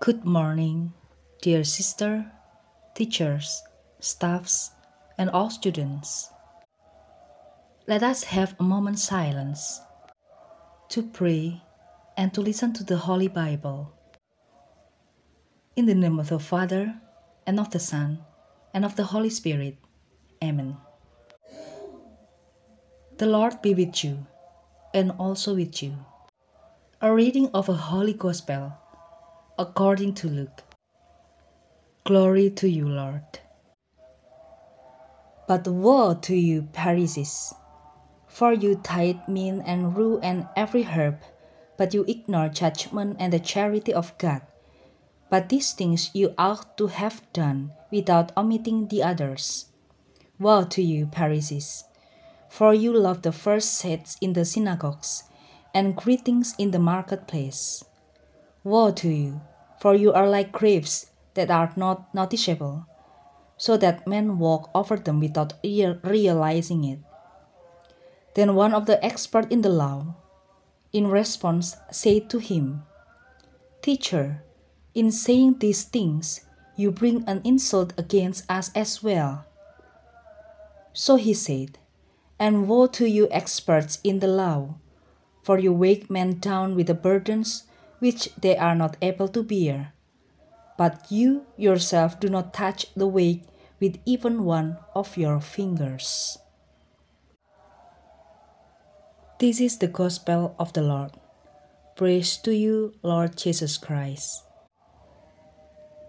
Good morning, dear sister, teachers, staffs, and all students. Let us have a moment's silence to pray and to listen to the Holy Bible. In the name of the Father, and of the Son, and of the Holy Spirit. Amen. The Lord be with you, and also with you. A reading of a Holy Gospel according to Luke. Glory to you, Lord. But woe to you, Pharisees! For you tithe mint and rue and every herb, but you ignore judgment and the charity of God. But these things you ought to have done without omitting the others. Woe to you, Pharisees! For you love the first seats in the synagogues and greetings in the marketplace. Woe to you, for you are like graves that are not noticeable, so that men walk over them without realizing it. Then one of the experts in the law, in response, said to him, Teacher, in saying these things, you bring an insult against us as well. So he said, And woe to you, experts in the law, for you weigh men down with the burdens which they are not able to bear. But you yourself do not touch the weight with even one of your fingers. This is the gospel of the Lord. Praise to you, Lord Jesus Christ.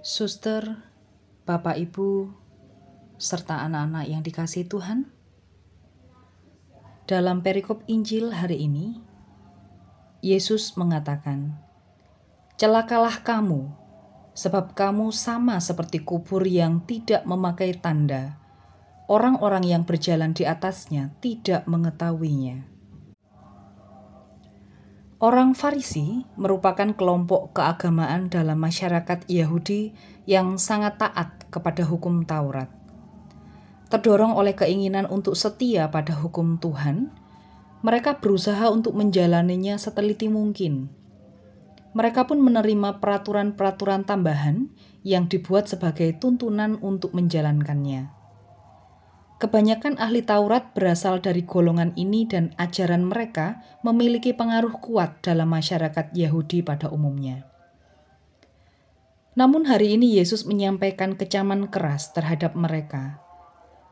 Suster, Bapak Ibu, serta anak-anak yang dikasih Tuhan, dalam perikop Injil hari ini, Yesus mengatakan, Celakalah kamu, sebab kamu sama seperti kubur yang tidak memakai tanda. Orang-orang yang berjalan di atasnya tidak mengetahuinya. Orang Farisi merupakan kelompok keagamaan dalam masyarakat Yahudi yang sangat taat kepada hukum Taurat. Terdorong oleh keinginan untuk setia pada hukum Tuhan, mereka berusaha untuk menjalaninya seteliti mungkin mereka pun menerima peraturan-peraturan tambahan yang dibuat sebagai tuntunan untuk menjalankannya. Kebanyakan ahli Taurat berasal dari golongan ini dan ajaran mereka memiliki pengaruh kuat dalam masyarakat Yahudi pada umumnya. Namun hari ini Yesus menyampaikan kecaman keras terhadap mereka.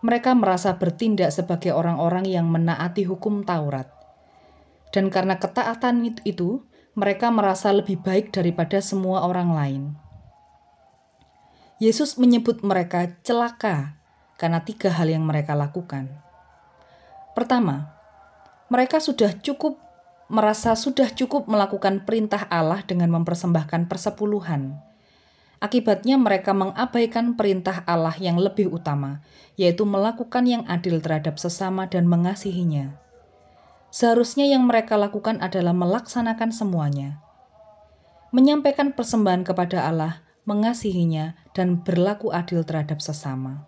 Mereka merasa bertindak sebagai orang-orang yang menaati hukum Taurat. Dan karena ketaatan itu, mereka merasa lebih baik daripada semua orang lain. Yesus menyebut mereka celaka karena tiga hal yang mereka lakukan. Pertama, mereka sudah cukup merasa sudah cukup melakukan perintah Allah dengan mempersembahkan persepuluhan. Akibatnya mereka mengabaikan perintah Allah yang lebih utama, yaitu melakukan yang adil terhadap sesama dan mengasihinya. Seharusnya yang mereka lakukan adalah melaksanakan semuanya. Menyampaikan persembahan kepada Allah, mengasihinya, dan berlaku adil terhadap sesama.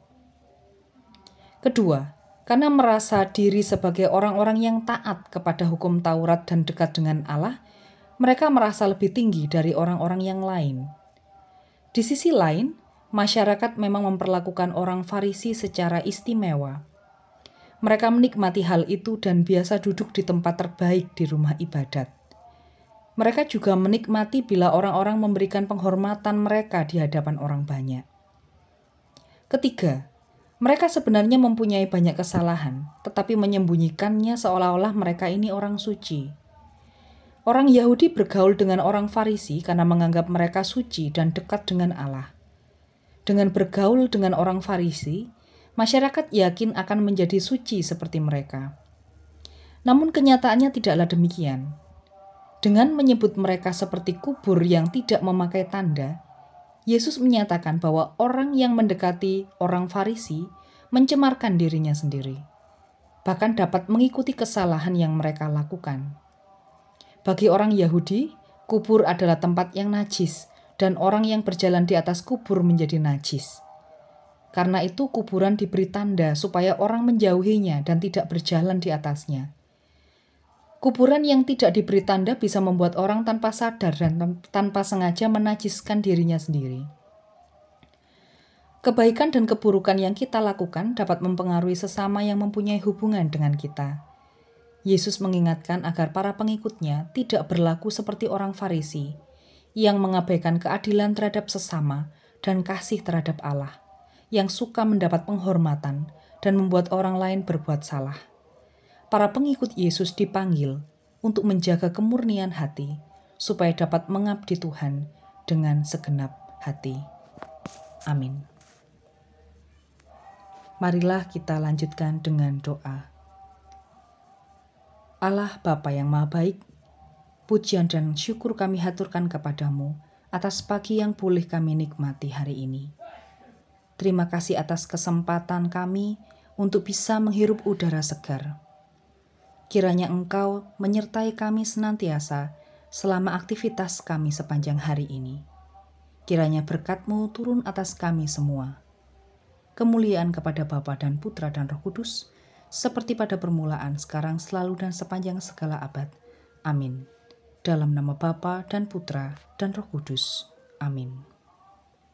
Kedua, karena merasa diri sebagai orang-orang yang taat kepada hukum Taurat dan dekat dengan Allah, mereka merasa lebih tinggi dari orang-orang yang lain. Di sisi lain, masyarakat memang memperlakukan orang Farisi secara istimewa. Mereka menikmati hal itu dan biasa duduk di tempat terbaik di rumah ibadat. Mereka juga menikmati bila orang-orang memberikan penghormatan mereka di hadapan orang banyak. Ketiga, mereka sebenarnya mempunyai banyak kesalahan, tetapi menyembunyikannya seolah-olah mereka ini orang suci. Orang Yahudi bergaul dengan orang Farisi karena menganggap mereka suci dan dekat dengan Allah. Dengan bergaul dengan orang Farisi, masyarakat yakin akan menjadi suci seperti mereka. Namun kenyataannya tidaklah demikian. Dengan menyebut mereka seperti kubur yang tidak memakai tanda, Yesus menyatakan bahwa orang yang mendekati orang Farisi mencemarkan dirinya sendiri, bahkan dapat mengikuti kesalahan yang mereka lakukan. Bagi orang Yahudi, kubur adalah tempat yang najis, dan orang yang berjalan di atas kubur menjadi najis. Karena itu kuburan diberi tanda supaya orang menjauhinya dan tidak berjalan di atasnya. Kuburan yang tidak diberi tanda bisa membuat orang tanpa sadar dan tanpa sengaja menajiskan dirinya sendiri. Kebaikan dan keburukan yang kita lakukan dapat mempengaruhi sesama yang mempunyai hubungan dengan kita. Yesus mengingatkan agar para pengikutnya tidak berlaku seperti orang Farisi yang mengabaikan keadilan terhadap sesama dan kasih terhadap Allah, yang suka mendapat penghormatan dan membuat orang lain berbuat salah. Para pengikut Yesus dipanggil untuk menjaga kemurnian hati, supaya dapat mengabdi Tuhan dengan segenap hati. Amin. Marilah kita lanjutkan dengan doa. Allah Bapa yang Maha Baik, pujian dan syukur kami haturkan kepadamu atas pagi yang pulih kami nikmati hari ini. Terima kasih atas kesempatan kami untuk bisa menghirup udara segar. Kiranya Engkau menyertai kami senantiasa selama aktivitas kami sepanjang hari ini. Kiranya berkat-Mu turun atas kami semua kemuliaan kepada Bapa dan Putra dan Roh Kudus, seperti pada permulaan, sekarang, selalu, dan sepanjang segala abad. Amin. Dalam nama Bapa dan Putra dan Roh Kudus. Amin.